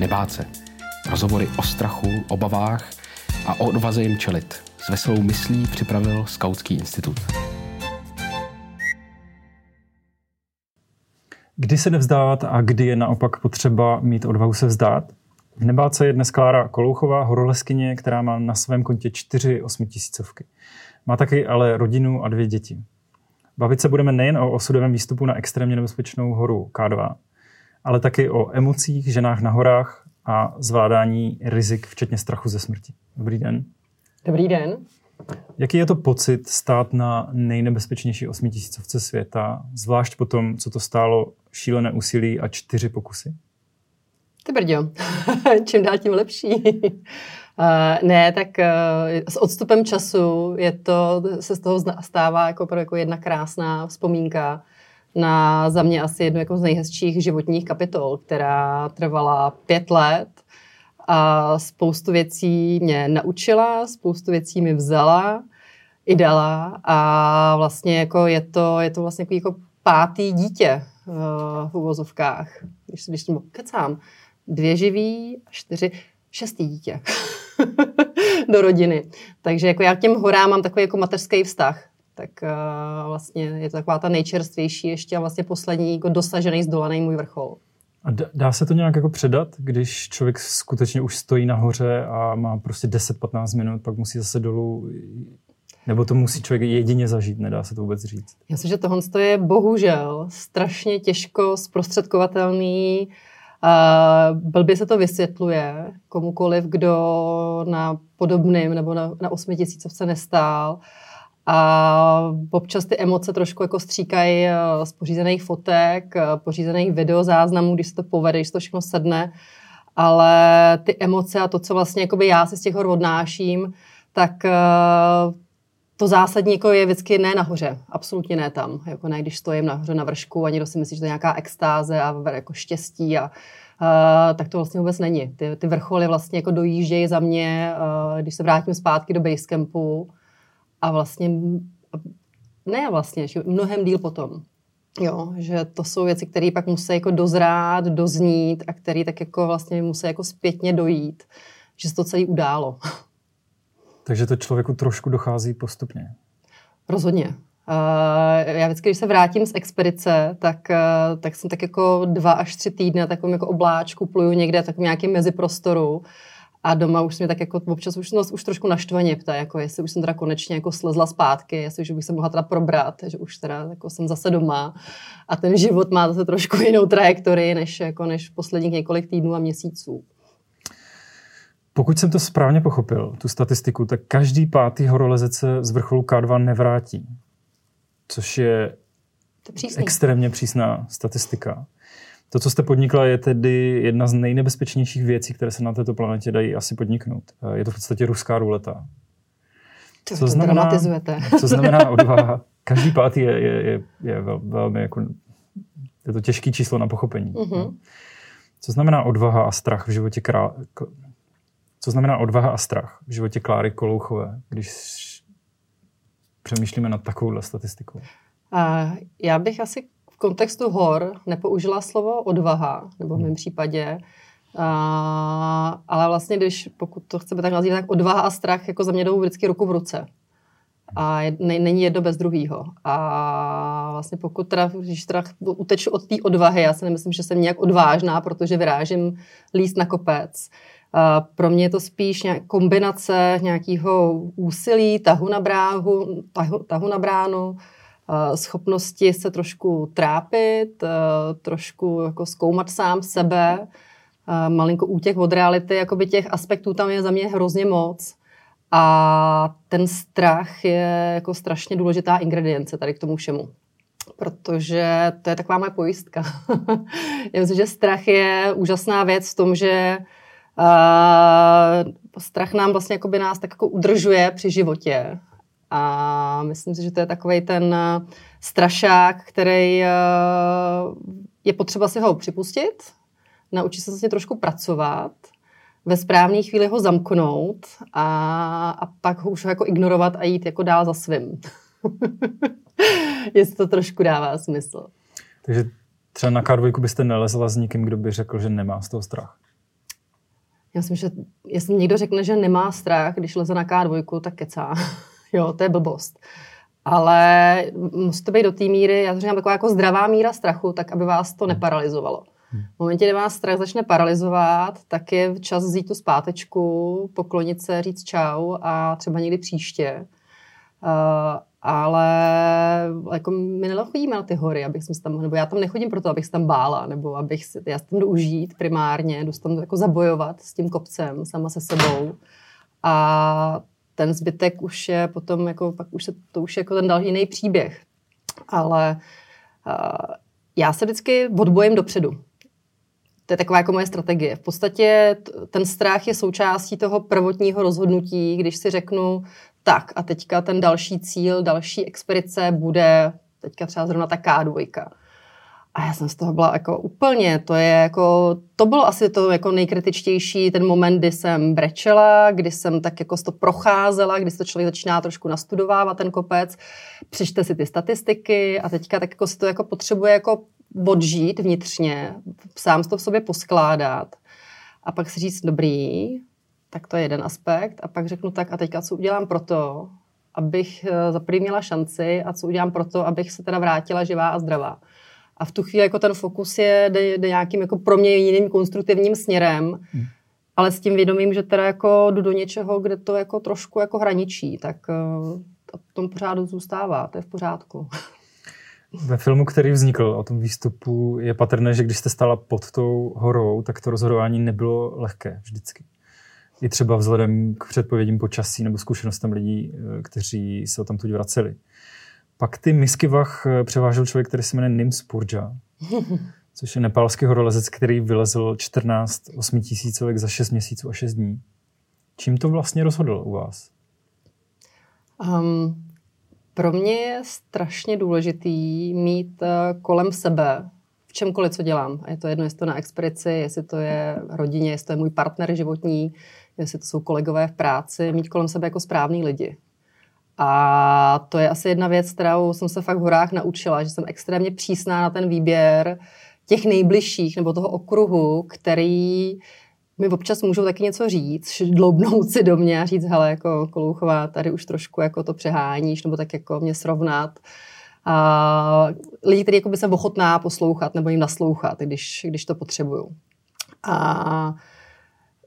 nebát se. Rozhovory o strachu, obavách a o odvaze jim čelit. S veselou myslí připravil Skautský institut. Kdy se nevzdávat a kdy je naopak potřeba mít odvahu se vzdát? V Nebáce je dnes Klára Kolouchová, horoleskyně, která má na svém kontě čtyři osmitisícovky. Má taky ale rodinu a dvě děti. Bavit se budeme nejen o osudovém výstupu na extrémně nebezpečnou horu K2, ale taky o emocích, ženách na horách a zvládání rizik, včetně strachu ze smrti. Dobrý den. Dobrý den. Jaký je to pocit stát na nejnebezpečnější osmitisícovce světa, zvlášť po tom, co to stálo šílené úsilí a čtyři pokusy? Ty brďo, čím dál tím lepší. Uh, ne, tak uh, s odstupem času je to, se z toho stává jako, jako jedna krásná vzpomínka na za mě asi jednu jako z nejhezčích životních kapitol, která trvala pět let a spoustu věcí mě naučila, spoustu věcí mi vzala, i dala a vlastně jako je to, je to vlastně jako, jako pátý dítě uh, v uvozovkách, když, když tomu kecám. Dvě živý, čtyři, šestý dítě do rodiny. Takže jako já k těm horám mám takový jako mateřský vztah. Tak uh, vlastně je to taková ta nejčerstvější ještě a vlastně poslední jako dosažený, zdolaný můj vrchol. A dá se to nějak jako předat, když člověk skutečně už stojí nahoře a má prostě 10-15 minut, pak musí zase dolů, nebo to musí člověk jedině zažít, nedá se to vůbec říct? Já myslím, že tohle je bohužel strašně těžko zprostředkovatelný Uh, blbě se to vysvětluje komukoliv, kdo na podobným nebo na, na osmitisícovce nestál. A občas ty emoce trošku jako stříkají eh, z pořízených fotek, eh, pořízených videozáznamů, když se to povede, když to všechno sedne. Ale ty emoce a to, co vlastně já si z těch hor odnáším, tak eh, to zásadní jako je vždycky ne nahoře, absolutně ne tam. Jako ne, když stojím nahoře na vršku a někdo si myslí, že to je nějaká extáze a jako štěstí a Uh, tak to vlastně vůbec není. Ty, ty vrcholy vlastně jako dojíždějí za mě, uh, když se vrátím zpátky do basecampu a vlastně, ne vlastně, že mnohem díl potom. Jo, že to jsou věci, které pak musí jako dozrát, doznít a které tak jako vlastně musí jako zpětně dojít, že se to celé událo. Takže to člověku trošku dochází postupně. Rozhodně. Já vždycky, když se vrátím z expedice, tak, uh, tak jsem tak jako dva až tři týdny na takovém jako obláčku, pluju někde v takovém nějakém meziprostoru a doma už se mě tak jako občas už, no, už trošku naštvaně ptá, jako jestli už jsem teda konečně jako slezla zpátky, jestli už bych se mohla teda probrat, že už teda jako jsem zase doma a ten život má zase trošku jinou trajektorii než, jako, než posledních několik týdnů a měsíců. Pokud jsem to správně pochopil, tu statistiku, tak každý pátý horolezec se z vrcholu K2 nevrátí, což je extrémně přísná statistika. To, co jste podnikla, je tedy jedna z nejnebezpečnějších věcí, které se na této planetě dají asi podniknout. Je to v podstatě ruská ruleta. Co, co znamená, dramatizujete. co znamená odvaha? Každý pátý je, je, je, je vel, velmi jako, je to těžké číslo na pochopení. Uh-huh. Co znamená odvaha a strach v životě krá... Co znamená odvaha a strach v životě Kláry Kolouchové, když přemýšlíme nad takovouhle statistikou? Uh, já bych asi kontextu hor nepoužila slovo odvaha, nebo v mém hmm. případě, a, ale vlastně, když pokud to chceme tak nazývat, tak odvaha a strach jako za mě jdou vždycky ruku v ruce. A je, ne, není jedno bez druhého. A vlastně pokud teda, když teda uteču od té odvahy, já si nemyslím, že jsem nějak odvážná, protože vyrážím líst na kopec. A pro mě je to spíš nějak kombinace nějakého úsilí, tahu na, bráhu, tahu, tahu na bránu, schopnosti se trošku trápit, eh, trošku jako zkoumat sám sebe, eh, malinko útěk od reality, jakoby těch aspektů tam je za mě hrozně moc. A ten strach je jako strašně důležitá ingredience tady k tomu všemu. Protože to je taková moje pojistka. Já myslím, že strach je úžasná věc v tom, že uh, strach nám vlastně jako by nás tak jako udržuje při životě. A myslím si, že to je takový ten eh, strašák, který eh, je potřeba si ho připustit, naučit se vlastně trošku pracovat, ve správné chvíli ho zamknout a, a pak ho už jako ignorovat a jít jako dál za svým. Jestli to trošku dává smysl. Takže třeba na k byste nelezla s nikým, kdo by řekl, že nemá z toho strach? Já myslím, že jestli někdo řekne, že nemá strach, když leze na K2, tak kecá. Jo, to je blbost. Ale musí to být do té míry, já to říkám, taková jako zdravá míra strachu, tak aby vás to neparalizovalo. V momentě, kdy vás strach začne paralizovat, tak je čas vzít tu zpátečku, poklonit se, říct čau a třeba někdy příště. Uh, ale jako my nechodíme na ty hory, abych se tam, nebo já tam nechodím proto, abych se tam bála, nebo abych se, já tam jdu užít primárně, jdu tam jako zabojovat s tím kopcem, sama se sebou. A ten zbytek už je potom, jako, pak už se, to už je jako ten další jiný příběh. Ale uh, já se vždycky odbojím dopředu. To je taková jako moje strategie. V podstatě ten strach je součástí toho prvotního rozhodnutí, když si řeknu, tak a teďka ten další cíl, další expedice bude teďka třeba zrovna ta K2. A já jsem z toho byla jako úplně, to je jako, to bylo asi to jako nejkritičtější, ten moment, kdy jsem brečela, kdy jsem tak jako to procházela, kdy se to člověk začíná trošku nastudovávat ten kopec, přečte si ty statistiky a teďka tak jako si to jako potřebuje jako odžít vnitřně, sám to v sobě poskládat a pak si říct, dobrý, tak to je jeden aspekt. A pak řeknu tak, a teďka co udělám pro to, abych eh, za měla šanci a co udělám pro to, abych se teda vrátila živá a zdravá. A v tu chvíli jako ten fokus je jde, jde nějakým jako pro mě jiným konstruktivním směrem, hmm. ale s tím vědomím, že teda jako jdu do něčeho, kde to jako trošku jako hraničí, tak uh, to v tom pořádu zůstává, to je v pořádku. Ve filmu, který vznikl o tom výstupu, je patrné, že když jste stala pod tou horou, tak to rozhodování nebylo lehké vždycky. I třeba vzhledem k předpovědím počasí nebo zkušenostem lidí, eh, kteří se o tam tuď vraceli. Pak ty misky vach eh, převážel člověk, který se jmenuje Nim Spurja, což je nepálský horolezec, který vylezl 14 tisícovek za 6 měsíců a 6 dní. Čím to vlastně rozhodl u vás? Um, pro mě je strašně důležitý mít uh, kolem sebe v čemkoliv, co dělám. A je to jedno, jestli to na expedici, jestli to je rodině, jestli to je můj partner životní, jestli to jsou kolegové v práci, mít kolem sebe jako správný lidi. A to je asi jedna věc, kterou jsem se fakt v horách naučila, že jsem extrémně přísná na ten výběr těch nejbližších nebo toho okruhu, který mi občas můžou taky něco říct, dloubnout si do mě a říct, hele, jako Kolouchová, tady už trošku jako to přeháníš, nebo tak jako mě srovnat. A lidi, kteří jako by jsem ochotná poslouchat nebo jim naslouchat, když, když to potřebuju. A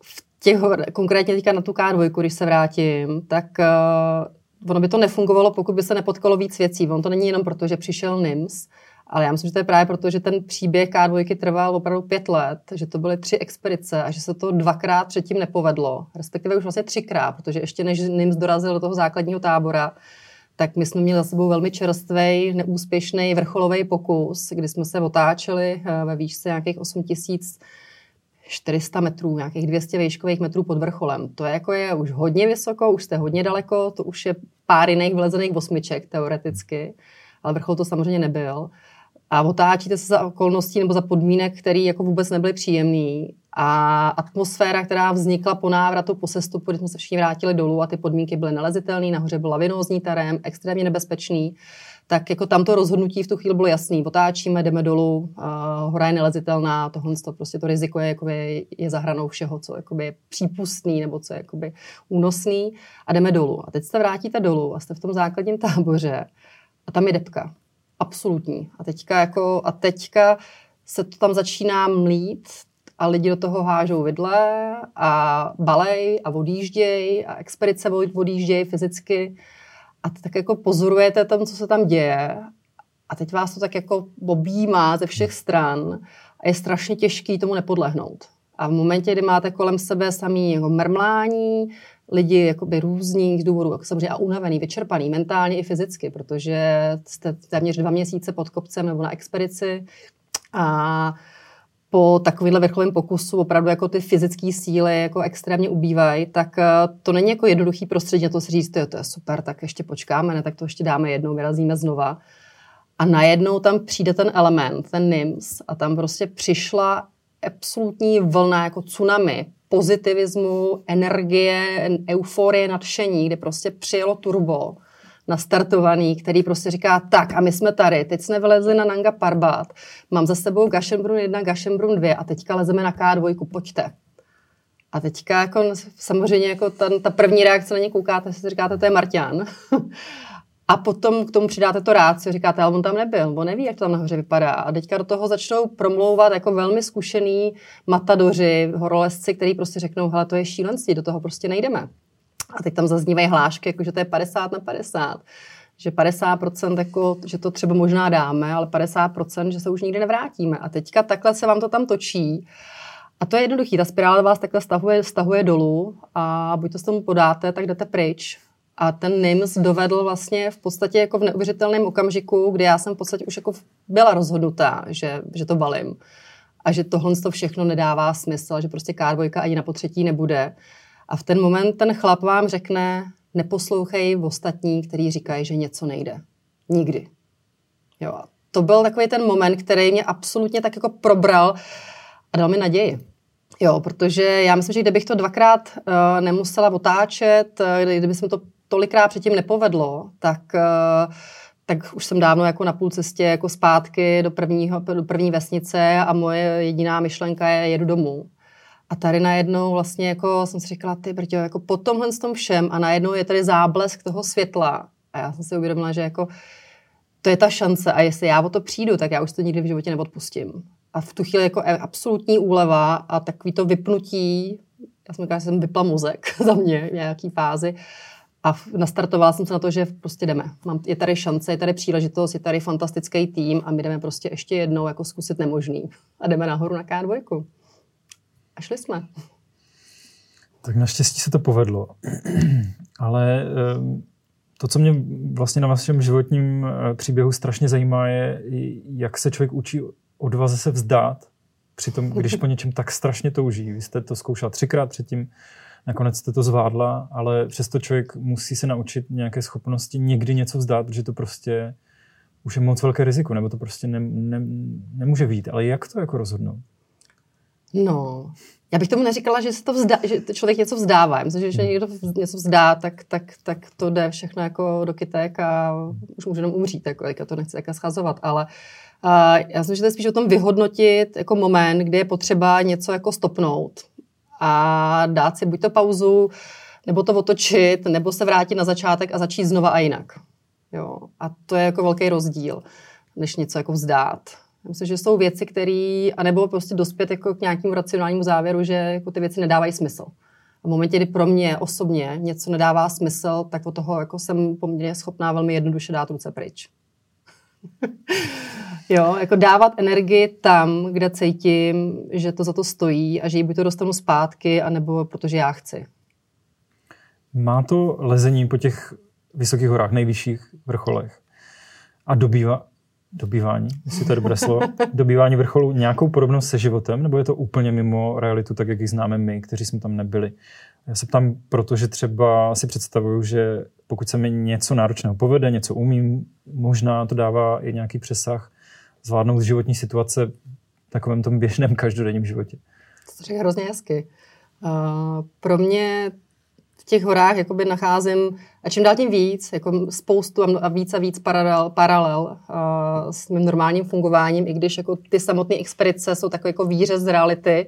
v těch, konkrétně teďka na tu K2, když se vrátím, tak uh, ono by to nefungovalo, pokud by se nepotkalo víc věcí. On to není jenom proto, že přišel NIMS, ale já myslím, že to je právě proto, že ten příběh K2 trval opravdu pět let, že to byly tři expedice a že se to dvakrát předtím nepovedlo, respektive už vlastně třikrát, protože ještě než NIMS dorazil do toho základního tábora, tak my jsme měli za sebou velmi čerstvý, neúspěšný vrcholový pokus, kdy jsme se otáčeli eh, ve výšce nějakých 8000 400 metrů, nějakých 200 výškových metrů pod vrcholem. To je jako je už hodně vysoko, už jste hodně daleko, to už je pár jiných vlezených osmiček teoreticky, ale vrchol to samozřejmě nebyl a otáčíte se za okolností nebo za podmínek, které jako vůbec nebyly příjemný. A atmosféra, která vznikla po návratu, po sestupu, kdy jsme se všichni vrátili dolů a ty podmínky byly nelezitelné, nahoře byl lavinózní terén, extrémně nebezpečný, tak jako tamto rozhodnutí v tu chvíli bylo jasný. Otáčíme, jdeme dolů, hora je nelezitelná, tohle to prostě to riziko je, jakoby, je za hranou všeho, co jakoby, je přípustný nebo co je jakoby, únosný a jdeme dolů. A teď se vrátíte dolů a jste v tom základním táboře a tam je depka absolutní. A teďka, jako, a teďka se to tam začíná mlít a lidi do toho hážou vidle a balej a odjížděj a expedice odjížděj fyzicky a tak jako pozorujete tam, co se tam děje a teď vás to tak jako objímá ze všech stran a je strašně těžký tomu nepodlehnout. A v momentě, kdy máte kolem sebe samý jako mrmlání, lidi jakoby různých důvodů, jako samozřejmě a unavený, vyčerpaný, mentálně i fyzicky, protože jste téměř dva měsíce pod kopcem nebo na expedici a po takovýhle vrcholovém pokusu opravdu jako ty fyzické síly jako extrémně ubývají, tak eh, to není jako jednoduchý prostředí na to si říct, to je, to je super, tak ještě počkáme, ne, tak to ještě dáme jednou, vyrazíme znova. A najednou tam přijde ten element, ten NIMS a tam prostě přišla absolutní vlna jako tsunami pozitivismu, energie, euforie, nadšení, kdy prostě přijelo turbo nastartovaný, který prostě říká, tak a my jsme tady, teď jsme vylezli na Nanga Parbat, mám za sebou Gashenbrun 1, Gashenbrun 2 a teďka lezeme na K2, pojďte. A teďka jako samozřejmě jako ta, ta první reakce na ně koukáte, si říkáte, to je Marťan. A potom k tomu přidáte to rácio, říkáte, ale on tam nebyl, on neví, jak to tam nahoře vypadá. A teďka do toho začnou promlouvat jako velmi zkušený matadoři, horolezci, který prostě řeknou, hele, to je šílenství, do toho prostě nejdeme. A teď tam zaznívají hlášky, jako že to je 50 na 50 že 50%, jako, že to třeba možná dáme, ale 50%, že se už nikdy nevrátíme. A teďka takhle se vám to tam točí. A to je jednoduchý, ta spirála vás takhle stahuje, stahuje dolů a buď to s tomu podáte, tak jdete pryč. A ten NIMS dovedl vlastně v podstatě jako v neuvěřitelném okamžiku, kdy já jsem v podstatě už jako byla rozhodnutá, že, že to balím. A že tohle to všechno nedává smysl, že prostě kárvojka ani na potřetí nebude. A v ten moment ten chlap vám řekne, neposlouchej v ostatní, který říkají, že něco nejde. Nikdy. Jo. To byl takový ten moment, který mě absolutně tak jako probral a dal mi naději. Jo, protože já myslím, že kdybych to dvakrát uh, nemusela otáčet, uh, kdyby se to tolikrát předtím nepovedlo, tak, uh, tak už jsem dávno jako na půl cestě jako zpátky do, prvního, do první vesnice a moje jediná myšlenka je jedu domů. A tady najednou vlastně jako jsem si říkala, ty brďo, jako po tomhle s tom všem a najednou je tady záblesk toho světla. A já jsem si uvědomila, že jako to je ta šance a jestli já o to přijdu, tak já už to nikdy v životě neodpustím. A v tu chvíli jako absolutní úleva a takový to vypnutí, já jsem říkala, že jsem vypla mozek za mě v nějaký fázi, a nastartovala jsem se na to, že prostě jdeme. Mám, je tady šance, je tady příležitost, je tady fantastický tým a my jdeme prostě ještě jednou jako zkusit nemožný. A jdeme nahoru na K2. A šli jsme. Tak naštěstí se to povedlo. Ale ehm, to, co mě vlastně na vašem životním eh, příběhu strašně zajímá, je, jak se člověk učí odvaze se vzdát, přitom, když po něčem tak strašně touží. Vy jste to zkoušela třikrát předtím, nakonec jste to zvládla, ale přesto člověk musí se naučit nějaké schopnosti někdy něco vzdát, protože to prostě už je moc velké riziko, nebo to prostě ne, ne, nemůže být. Ale jak to jako rozhodnout? No, já bych tomu neříkala, že, se to vzdá, že člověk něco vzdává. Já myslím, že když hmm. někdo něco vzdá, tak, tak, tak to jde všechno jako do kytek a už může jenom umřít. Jako, jako to nechci jako schazovat, ale uh, já myslím, že to je spíš o tom vyhodnotit jako moment, kdy je potřeba něco jako stopnout a dát si buď to pauzu, nebo to otočit, nebo se vrátit na začátek a začít znova a jinak. Jo. A to je jako velký rozdíl, než něco jako vzdát. Myslím, že jsou věci, které, anebo prostě dospět jako k nějakému racionálnímu závěru, že jako ty věci nedávají smysl. A v momentě, kdy pro mě osobně něco nedává smysl, tak od toho jako jsem poměrně schopná velmi jednoduše dát ruce pryč. jo, jako dávat energii tam, kde cítím, že to za to stojí a že ji buď to dostanu zpátky, anebo protože já chci. Má to lezení po těch vysokých horách, nejvyšších vrcholech a dobývá, dobývání, jestli to je dobré slovo, dobývání vrcholu nějakou podobnost se životem, nebo je to úplně mimo realitu, tak jak ji známe my, kteří jsme tam nebyli? Já se ptám, protože třeba si představuju, že pokud se mi něco náročného povede, něco umím, možná to dává i nějaký přesah zvládnout životní situace v takovém tom běžném každodenním životě. To je hrozně hezky. Uh, pro mě v těch horách jakoby nacházím a čím dál tím víc, jako spoustu a víc a víc paralel, paralel uh, s mým normálním fungováním, i když jako ty samotné expedice jsou takový jako výřez z reality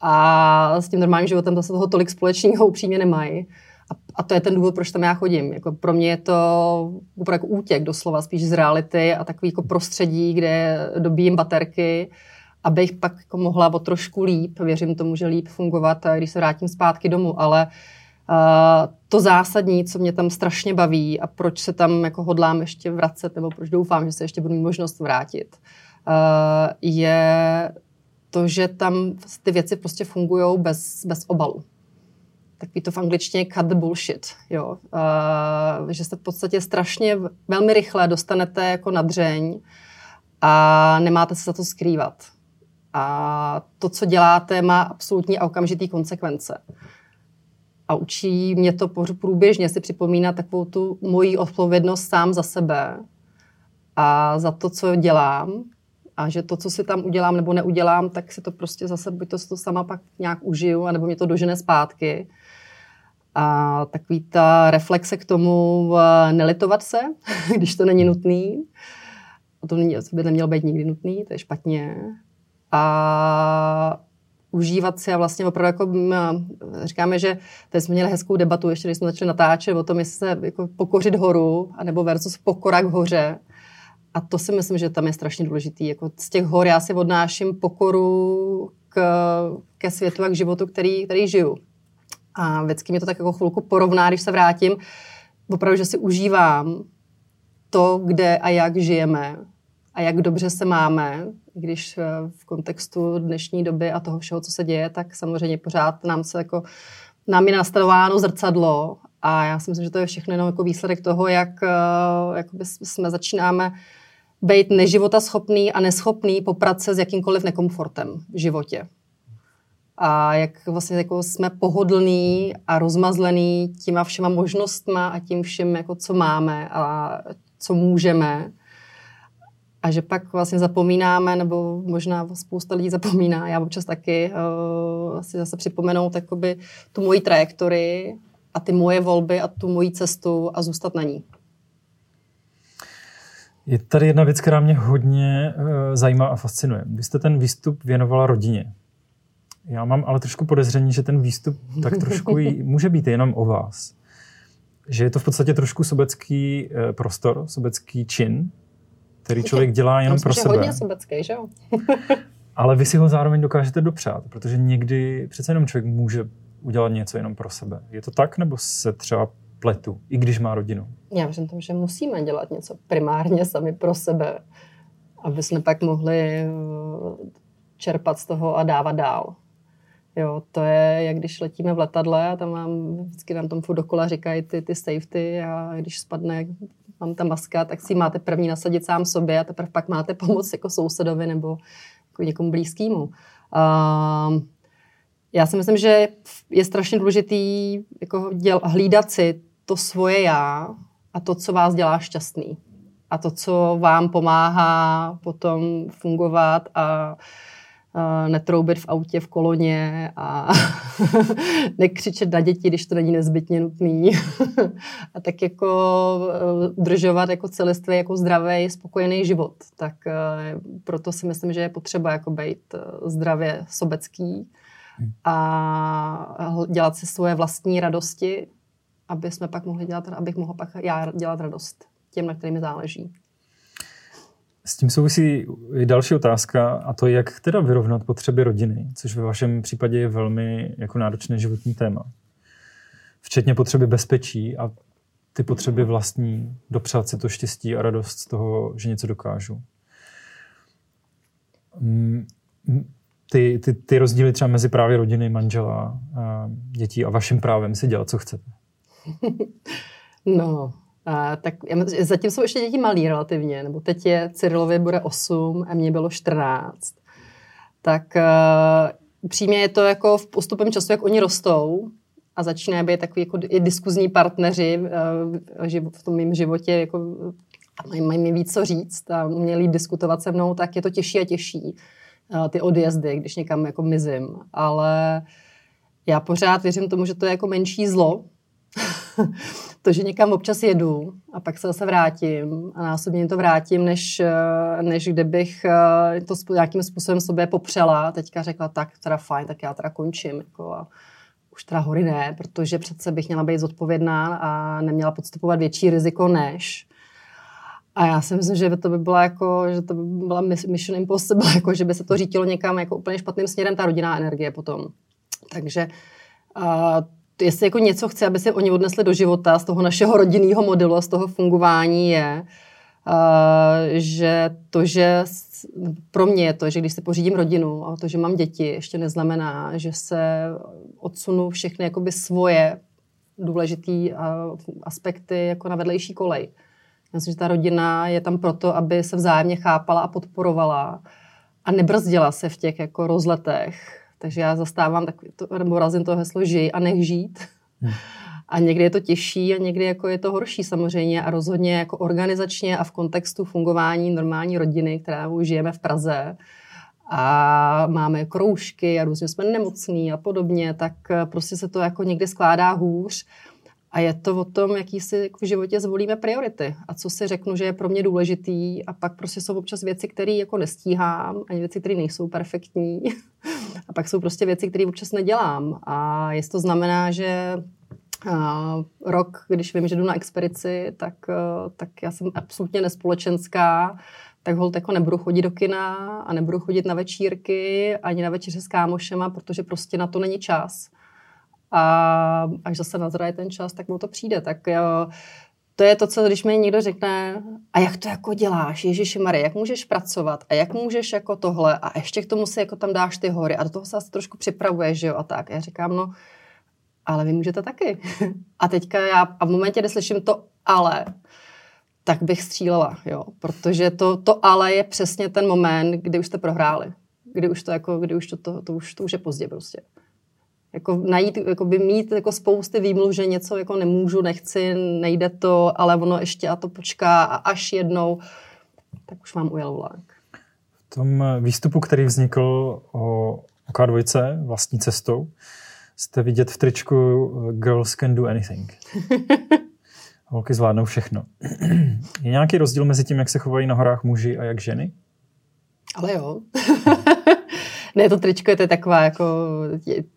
a s tím normálním životem zase toho tolik společného upřímně nemají. A, a to je ten důvod, proč tam já chodím. Jako pro mě je to opravdu jako útěk doslova spíš z reality a takový jako prostředí, kde dobíjím baterky, abych pak jako mohla o trošku líp, věřím tomu, že líp fungovat, když se vrátím zpátky domů, ale uh, to zásadní, co mě tam strašně baví a proč se tam jako hodlám ještě vracet, nebo proč doufám, že se ještě budu mít možnost vrátit, je to, že tam ty věci prostě fungují bez, bez obalu. Takový to v angličtině cut the bullshit. Jo? že se v podstatě strašně velmi rychle dostanete jako na dřeň a nemáte se za to skrývat. A to, co děláte, má absolutní a okamžitý konsekvence a učí mě to průběžně si připomínat takovou tu moji odpovědnost sám za sebe a za to, co dělám a že to, co si tam udělám nebo neudělám, tak si to prostě zase, buď to, to sama pak nějak užiju, anebo mě to dožene zpátky. A takový ta reflexe k tomu eh, nelitovat se, když to není nutný. A to by nemělo být nikdy nutný, to je špatně. A užívat si a vlastně opravdu jako říkáme, že teď jsme měli hezkou debatu, ještě když jsme začali natáčet o tom, jestli se jako pokořit horu, anebo versus pokora k hoře. A to si myslím, že tam je strašně důležitý. Jako z těch hor já si odnáším pokoru k, ke světu a k životu, který, který žiju. A vždycky mě to tak jako chvilku porovná, když se vrátím, opravdu, že si užívám to, kde a jak žijeme a jak dobře se máme, když eh, v kontextu dnešní doby a toho všeho, co se děje, tak samozřejmě pořád nám se jako, nám je nastadováno zrcadlo a já si myslím, že to je všechno jenom jako výsledek toho, jak eh, jsme začínáme být neživota schopný a neschopný poprat se s jakýmkoliv nekomfortem v životě. A jak vlastně jako jsme pohodlní a rozmazlený těma všema možnostma a tím všem, jako co máme a co můžeme. A že pak vlastně zapomínáme, nebo možná spousta lidí zapomíná, já občas taky, uh, si zase připomenout jakoby, tu moji trajektorii a ty moje volby a tu moji cestu a zůstat na ní. Je tady jedna věc, která mě hodně uh, zajímá a fascinuje. Vy jste ten výstup věnovala rodině. Já mám ale trošku podezření, že ten výstup tak trošku jí, může být jenom o vás. Že je to v podstatě trošku sobecký uh, prostor, sobecký čin, který člověk dělá jenom pro sebe. hodně sobecký, že jo? ale vy si ho zároveň dokážete dopřát, protože někdy přece jenom člověk může udělat něco jenom pro sebe. Je to tak, nebo se třeba pletu, i když má rodinu? Já věřím tomu, že musíme dělat něco primárně sami pro sebe, aby jsme pak mohli eh, čerpat z toho a dávat dál. Jo, to je, jak když letíme v letadle a tam mám, vždycky nám tom furt dokola říkají ty, ty safety a když spadne mám ta maska, tak si máte první nasadit sám sobě a teprve pak máte pomoc jako sousedovi nebo jako někomu blízkému. Uh, já si myslím, že je strašně důležitý jako děl, hlídat si to svoje já a to, co vás dělá šťastný. A to, co vám pomáhá potom fungovat a netroubit v autě, v koloně a nekřičet na děti, když to není nezbytně nutný. a tak jako e, udržovat jako celistvý, jako zdravý, spokojený život. Tak e, proto si myslím, že je potřeba jako být zdravě sobecký a dělat si svoje vlastní radosti, aby jsme pak mohli dělat, abych mohla pak já dělat radost těm, na kterými záleží. S tím souvisí i další otázka, a to jak teda vyrovnat potřeby rodiny, což ve vašem případě je velmi jako náročné životní téma. Včetně potřeby bezpečí a ty potřeby vlastní, dopřát si to štěstí a radost z toho, že něco dokážu. Mm, ty, ty, ty rozdíly třeba mezi právě rodiny, manžela, dětí a vaším právem si dělat, co chcete. No, a, tak zatím jsou ještě děti malí relativně, nebo teď je Cyrilovi bude 8 a mě bylo 14. Tak uh, přímě je to jako v postupem času, jak oni rostou a začínají být takový jako i diskuzní partneři uh, v tom mém životě, jako mají, mají mi víc co říct a měli diskutovat se mnou, tak je to těžší a těžší uh, ty odjezdy, když někam jako mizím. Ale já pořád věřím tomu, že to je jako menší zlo, to, že někam občas jedu a pak se zase vrátím a násobně to vrátím, než, eh, než kdybych eh, to nějakým způsobem sobě popřela. Teďka řekla, tak teda fajn, tak já teda končím. Jako a už teda hory ne, protože přece bych měla být zodpovědná a neměla podstupovat větší riziko než. A já si myslím, že to by byla jako, že to by byla mission impossible, jako, že by se to řítilo někam jako úplně špatným směrem, ta rodinná energie potom. Takže uh, jestli jako něco chce, aby si oni odnesli do života z toho našeho rodinného modelu a z toho fungování je, uh, že to, že pro mě je to, že když si pořídím rodinu a to, že mám děti, ještě neznamená, že se odsunu všechny jakoby svoje důležité uh, aspekty jako na vedlejší kolej. Myslím, že ta rodina je tam proto, aby se vzájemně chápala a podporovala a nebrzdila se v těch jako rozletech takže já zastávám takový to, nebo razím to heslo žij a nech žít. Hmm. A někdy je to těžší a někdy jako je to horší samozřejmě a rozhodně jako organizačně a v kontextu fungování normální rodiny, kterou žijeme v Praze a máme kroužky a různě jsme nemocní a podobně, tak prostě se to jako někdy skládá hůř. A je to o tom, jaký si jako v životě zvolíme priority a co si řeknu, že je pro mě důležitý a pak prostě jsou občas věci, které jako nestíhám, ani věci, které nejsou perfektní A pak jsou prostě věci, které občas nedělám. A jestli to znamená, že rok, když vím, že jdu na expedici, tak, tak já jsem absolutně nespolečenská, tak hold jako nebudu chodit do kina a nebudu chodit na večírky ani na večeře s kámošema, protože prostě na to není čas. A až zase nazraje ten čas, tak mu to přijde. Tak jo, to je to, co když mi někdo řekne, a jak to jako děláš, Ježíši Marie, jak můžeš pracovat a jak můžeš jako tohle a ještě k tomu si jako tam dáš ty hory a do toho se asi trošku připravuješ, že jo, a tak. Já říkám, no, ale vy můžete taky. a teďka já, a v momentě, kdy slyším to ale, tak bych střílela, jo, protože to, to ale je přesně ten moment, kdy už jste prohráli. Kdy už to jako, kdy už to, to, to, už, to už je pozdě prostě jako najít, jako by mít jako spousty výmluv, že něco jako nemůžu, nechci, nejde to, ale ono ještě a to počká a až jednou, tak už mám ujel vlák. V tom výstupu, který vznikl o, K2 vlastní cestou, jste vidět v tričku Girls can do anything. Holky zvládnou všechno. Je nějaký rozdíl mezi tím, jak se chovají na horách muži a jak ženy? Ale jo. ne, to tričko je to taková jako,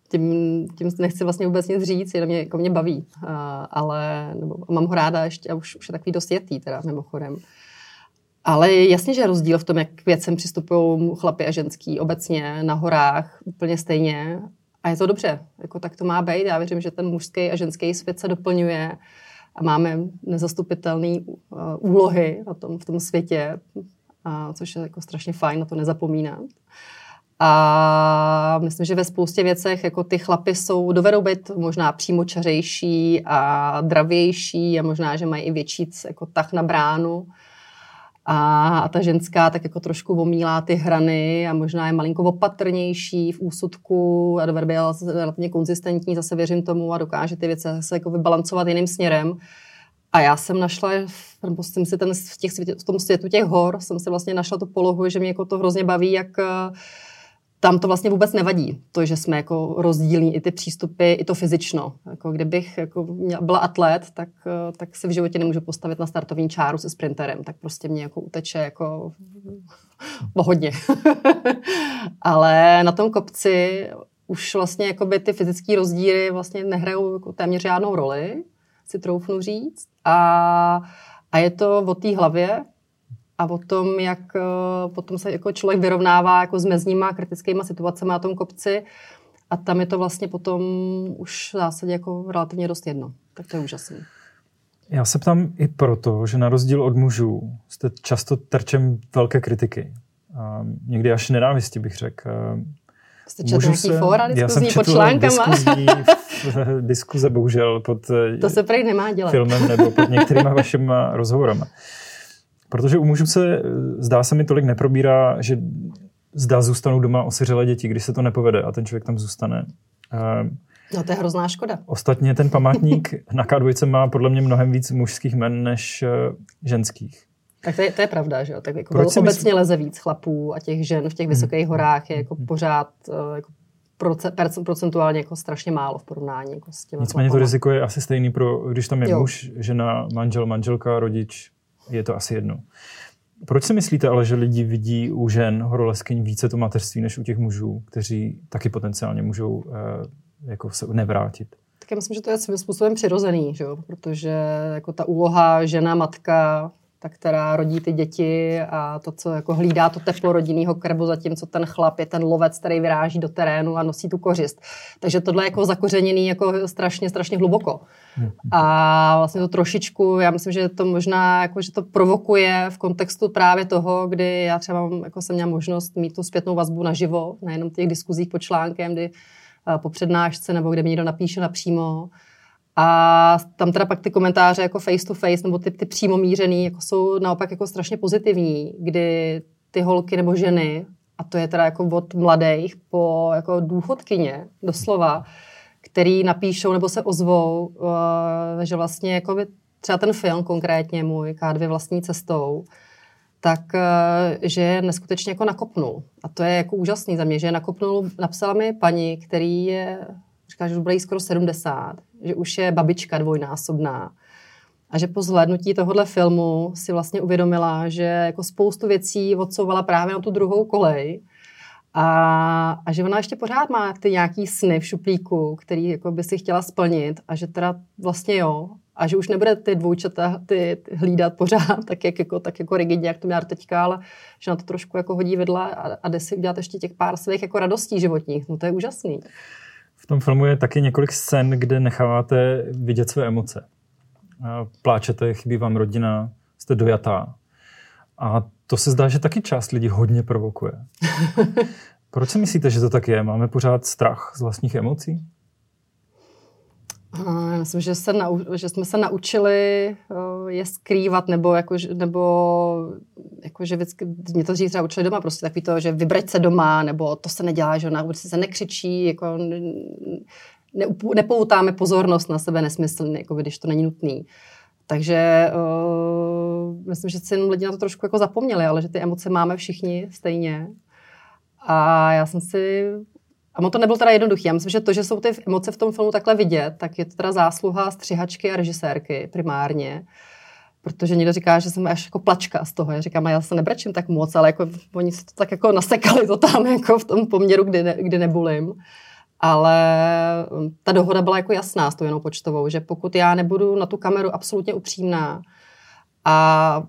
tím, tím nechci vlastně vůbec nic říct, jenom mě, jako mě baví, a, ale nebo, mám ho ráda ještě a už, už je takový dost jetý teda mimochodem. Ale jasně, že je rozdíl v tom, jak k věcem přistupují chlapy a ženský obecně na horách úplně stejně. A je to dobře, jako tak to má být. Já věřím, že ten mužský a ženský svět se doplňuje a máme nezastupitelné uh, úlohy na tom, v tom světě, a což je jako strašně fajn na to nezapomínat. A myslím, že ve spoustě věcech jako ty chlapy jsou, dovedou být možná přímočařejší a dravější a možná, že mají i větší jako tah na bránu. A, a ta ženská tak jako trošku omílá ty hrany a možná je malinko opatrnější v úsudku a dovede být relativně konzistentní, zase věřím tomu a dokáže ty věci se jako vybalancovat jiným směrem. A já jsem našla, nebo jsem si ten, v, těch, v tom světu těch hor, jsem si vlastně našla tu polohu, že mě jako to hrozně baví, jak tam to vlastně vůbec nevadí, to, že jsme jako rozdílní, i ty přístupy, i to fyzično. Jako kdybych jako byla atlet, tak, tak se v životě nemůžu postavit na startovní čáru se sprinterem, tak prostě mě jako uteče jako hodně. Ale na tom kopci už vlastně jako by ty fyzické rozdíly vlastně nehrajou jako téměř žádnou roli, si troufnu říct. A, a je to o té hlavě, a o tom, jak eh, potom se jako člověk vyrovnává jako s mezníma kritickými situacemi na tom kopci a tam je to vlastně potom už v zásadě jako relativně dost jedno. Tak to je úžasné. Já se ptám i proto, že na rozdíl od mužů jste často terčem velké kritiky. A někdy až nenávisti bych řekl. Jste četl nějaký se, fóra diskuzní pod článkama? Diskuzní, diskuze bohužel pod to se prej nemá dělat. filmem nebo pod některýma vašimi rozhovorama. Protože u mužů se, zdá se mi, tolik neprobírá, že zdá zůstanou doma osiřelé děti, když se to nepovede a ten člověk tam zůstane. No to je hrozná škoda. Ostatně ten památník na K2 má podle mě mnohem víc mužských men než eh, ženských. Tak to je, to je pravda, že jo? Tak jako Proč obecně mysl... leze víc chlapů a těch žen v těch vysokých hmm. horách je jako hmm. pořád eh, jako procentuálně jako strašně málo v porovnání jako s těmi Nicméně to riziko je asi stejný, pro, když tam je jo. muž, žena, manžel, manželka, rodič, je to asi jedno. Proč si myslíte ale, že lidi vidí u žen horoleskyň více to mateřství než u těch mužů, kteří taky potenciálně můžou eh, jako se nevrátit? Tak já myslím, že to je svým způsobem přirozený, že jo? protože jako ta úloha žena, matka ta, která rodí ty děti a to, co jako hlídá to teplo rodinného krbu, zatímco ten chlap je ten lovec, který vyráží do terénu a nosí tu kořist. Takže tohle je jako zakořeněný jako strašně, strašně hluboko. A vlastně to trošičku, já myslím, že to možná, jako, že to provokuje v kontextu právě toho, kdy já třeba jako jsem měla možnost mít tu zpětnou vazbu naživo, nejenom těch diskuzích pod článkem, kdy eh, po přednášce nebo kde mi někdo napíše napřímo, a tam teda pak ty komentáře jako face to face nebo ty, ty přímo mířený jako jsou naopak jako strašně pozitivní, kdy ty holky nebo ženy, a to je teda jako od mladých po jako důchodkyně doslova, který napíšou nebo se ozvou, uh, že vlastně jako by třeba ten film konkrétně můj K2 vlastní cestou, tak uh, že je neskutečně jako nakopnul. A to je jako úžasný za mě, že je nakopnul, napsala mi paní, který je říká, že už bude jí skoro 70, že už je babička dvojnásobná. A že po zhlédnutí tohohle filmu si vlastně uvědomila, že jako spoustu věcí odsouvala právě na tu druhou kolej A, a že ona ještě pořád má ty nějaký sny v šuplíku, který jako by si chtěla splnit a že teda vlastně jo, a že už nebude ty dvojčata ty, ty hlídat pořád, tak, jak, jako, tak jako rigidně, jak to měla teďka, ale že na to trošku jako hodí vedla a, a jde si udělat ještě těch pár svých jako radostí životních. No to je úžasný. Tom filmu je taky několik scén, kde necháváte vidět své emoce. Pláčete, chybí vám rodina, jste dojatá. A to se zdá, že taky část lidí hodně provokuje. Proč si myslíte, že to tak je? Máme pořád strach z vlastních emocí? Já myslím, že, se nau, že jsme se naučili je skrývat, nebo, jako, nebo jako, že vždycky, mě to dřív třeba učili doma, prostě takový to, že vybrať se doma, nebo to se nedělá, že ona se nekřičí, jako ne, nepoutáme pozornost na sebe nesmyslně, jako když to není nutný. Takže uh, myslím, že si jenom lidi na to trošku jako zapomněli, ale že ty emoce máme všichni stejně. A já jsem si a to nebylo teda jednoduché. Já myslím, že to, že jsou ty emoce v tom filmu takhle vidět, tak je to teda zásluha střihačky a režisérky primárně. Protože někdo říká, že jsem až jako plačka z toho. Já říkám, a já se nebrečím tak moc, ale jako, oni se to tak jako nasekali to tam jako v tom poměru, kdy, ne, kdy nebulím. Ale um, ta dohoda byla jako jasná s tou jenom počtovou, že pokud já nebudu na tu kameru absolutně upřímná a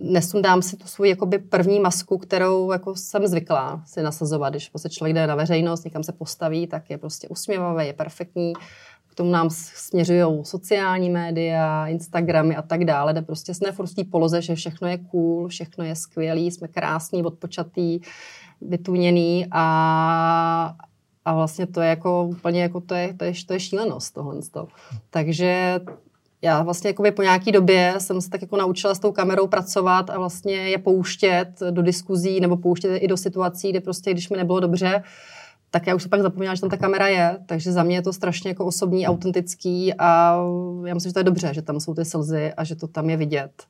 nesundám si tu svou jakoby první masku, kterou jako jsem zvyklá si nasazovat. Když prostě člověk jde na veřejnost, někam se postaví, tak je prostě usměvavý, je perfektní. K tomu nám směřují sociální média, Instagramy a tak dále, kde prostě v té poloze, že všechno je cool, všechno je skvělý, jsme krásní, odpočatý, vytuněný a, a vlastně to je jako úplně jako to je, to je, to je šílenost tohle. Takže já vlastně jakoby po nějaký době jsem se tak jako naučila s tou kamerou pracovat a vlastně je pouštět do diskuzí nebo pouštět i do situací, kde prostě, když mi nebylo dobře, tak já už se pak zapomněla, že tam ta kamera je, takže za mě je to strašně jako osobní, autentický a já myslím, že to je dobře, že tam jsou ty slzy a že to tam je vidět.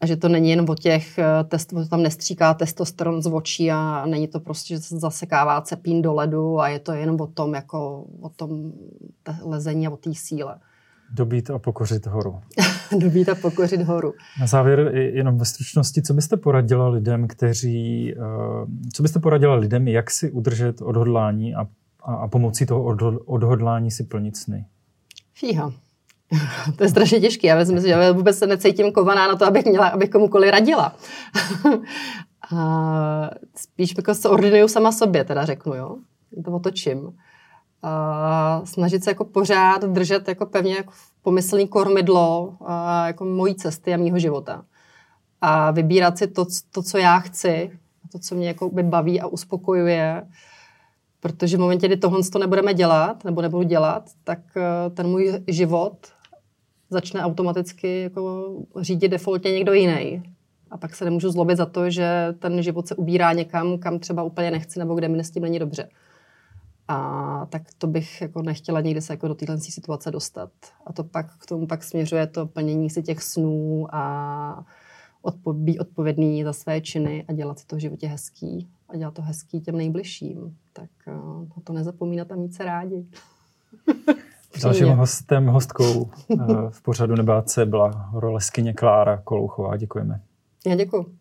A že to není jen o těch, eh, test, to tam nestříká testosteron z očí a není to prostě, že se zasekává cepín do ledu a je to jenom o tom, jako o tom lezení a o té síle. Dobít a pokořit horu. Dobít a pokořit horu. Na závěr jenom ve stručnosti, co byste poradila lidem, kteří, eh, co byste poradila lidem, jak si udržet odhodlání a, a, a pomocí toho odhodlání si plnit sny? Fíha. to je strašně těžké. Já myslím, že já vůbec se necítím kovaná na to, abych měla, abych komukoli radila. a spíš jako se ordinuju sama sobě, teda řeknu, jo. To otočím a snažit se jako pořád držet jako pevně jako pomyslný kormidlo a jako mojí cesty a mýho života. A vybírat si to, to, co já chci, to, co mě jako by baví a uspokojuje, protože v momentě, kdy tohle to nebudeme dělat, nebo nebudu dělat, tak eh, ten můj život začne automaticky jako řídit defaultně někdo jiný. A pak se nemůžu zlobit za to, že ten život se ubírá někam, kam třeba úplně nechci, nebo kde mi s tím není dobře. A tak to bych jako nechtěla někdy se jako do téhle situace dostat. A to pak k tomu pak směřuje to plnění si těch snů a odpo- být odpovědný za své činy a dělat si to v životě hezký a dělat to hezký těm nejbližším. Tak uh, na to nezapomínat a mít se rádi. Dalším hostem, hostkou uh, v pořadu Nebáce byla horoleskyně Klára Kolouchová. Děkujeme. Já děkuji.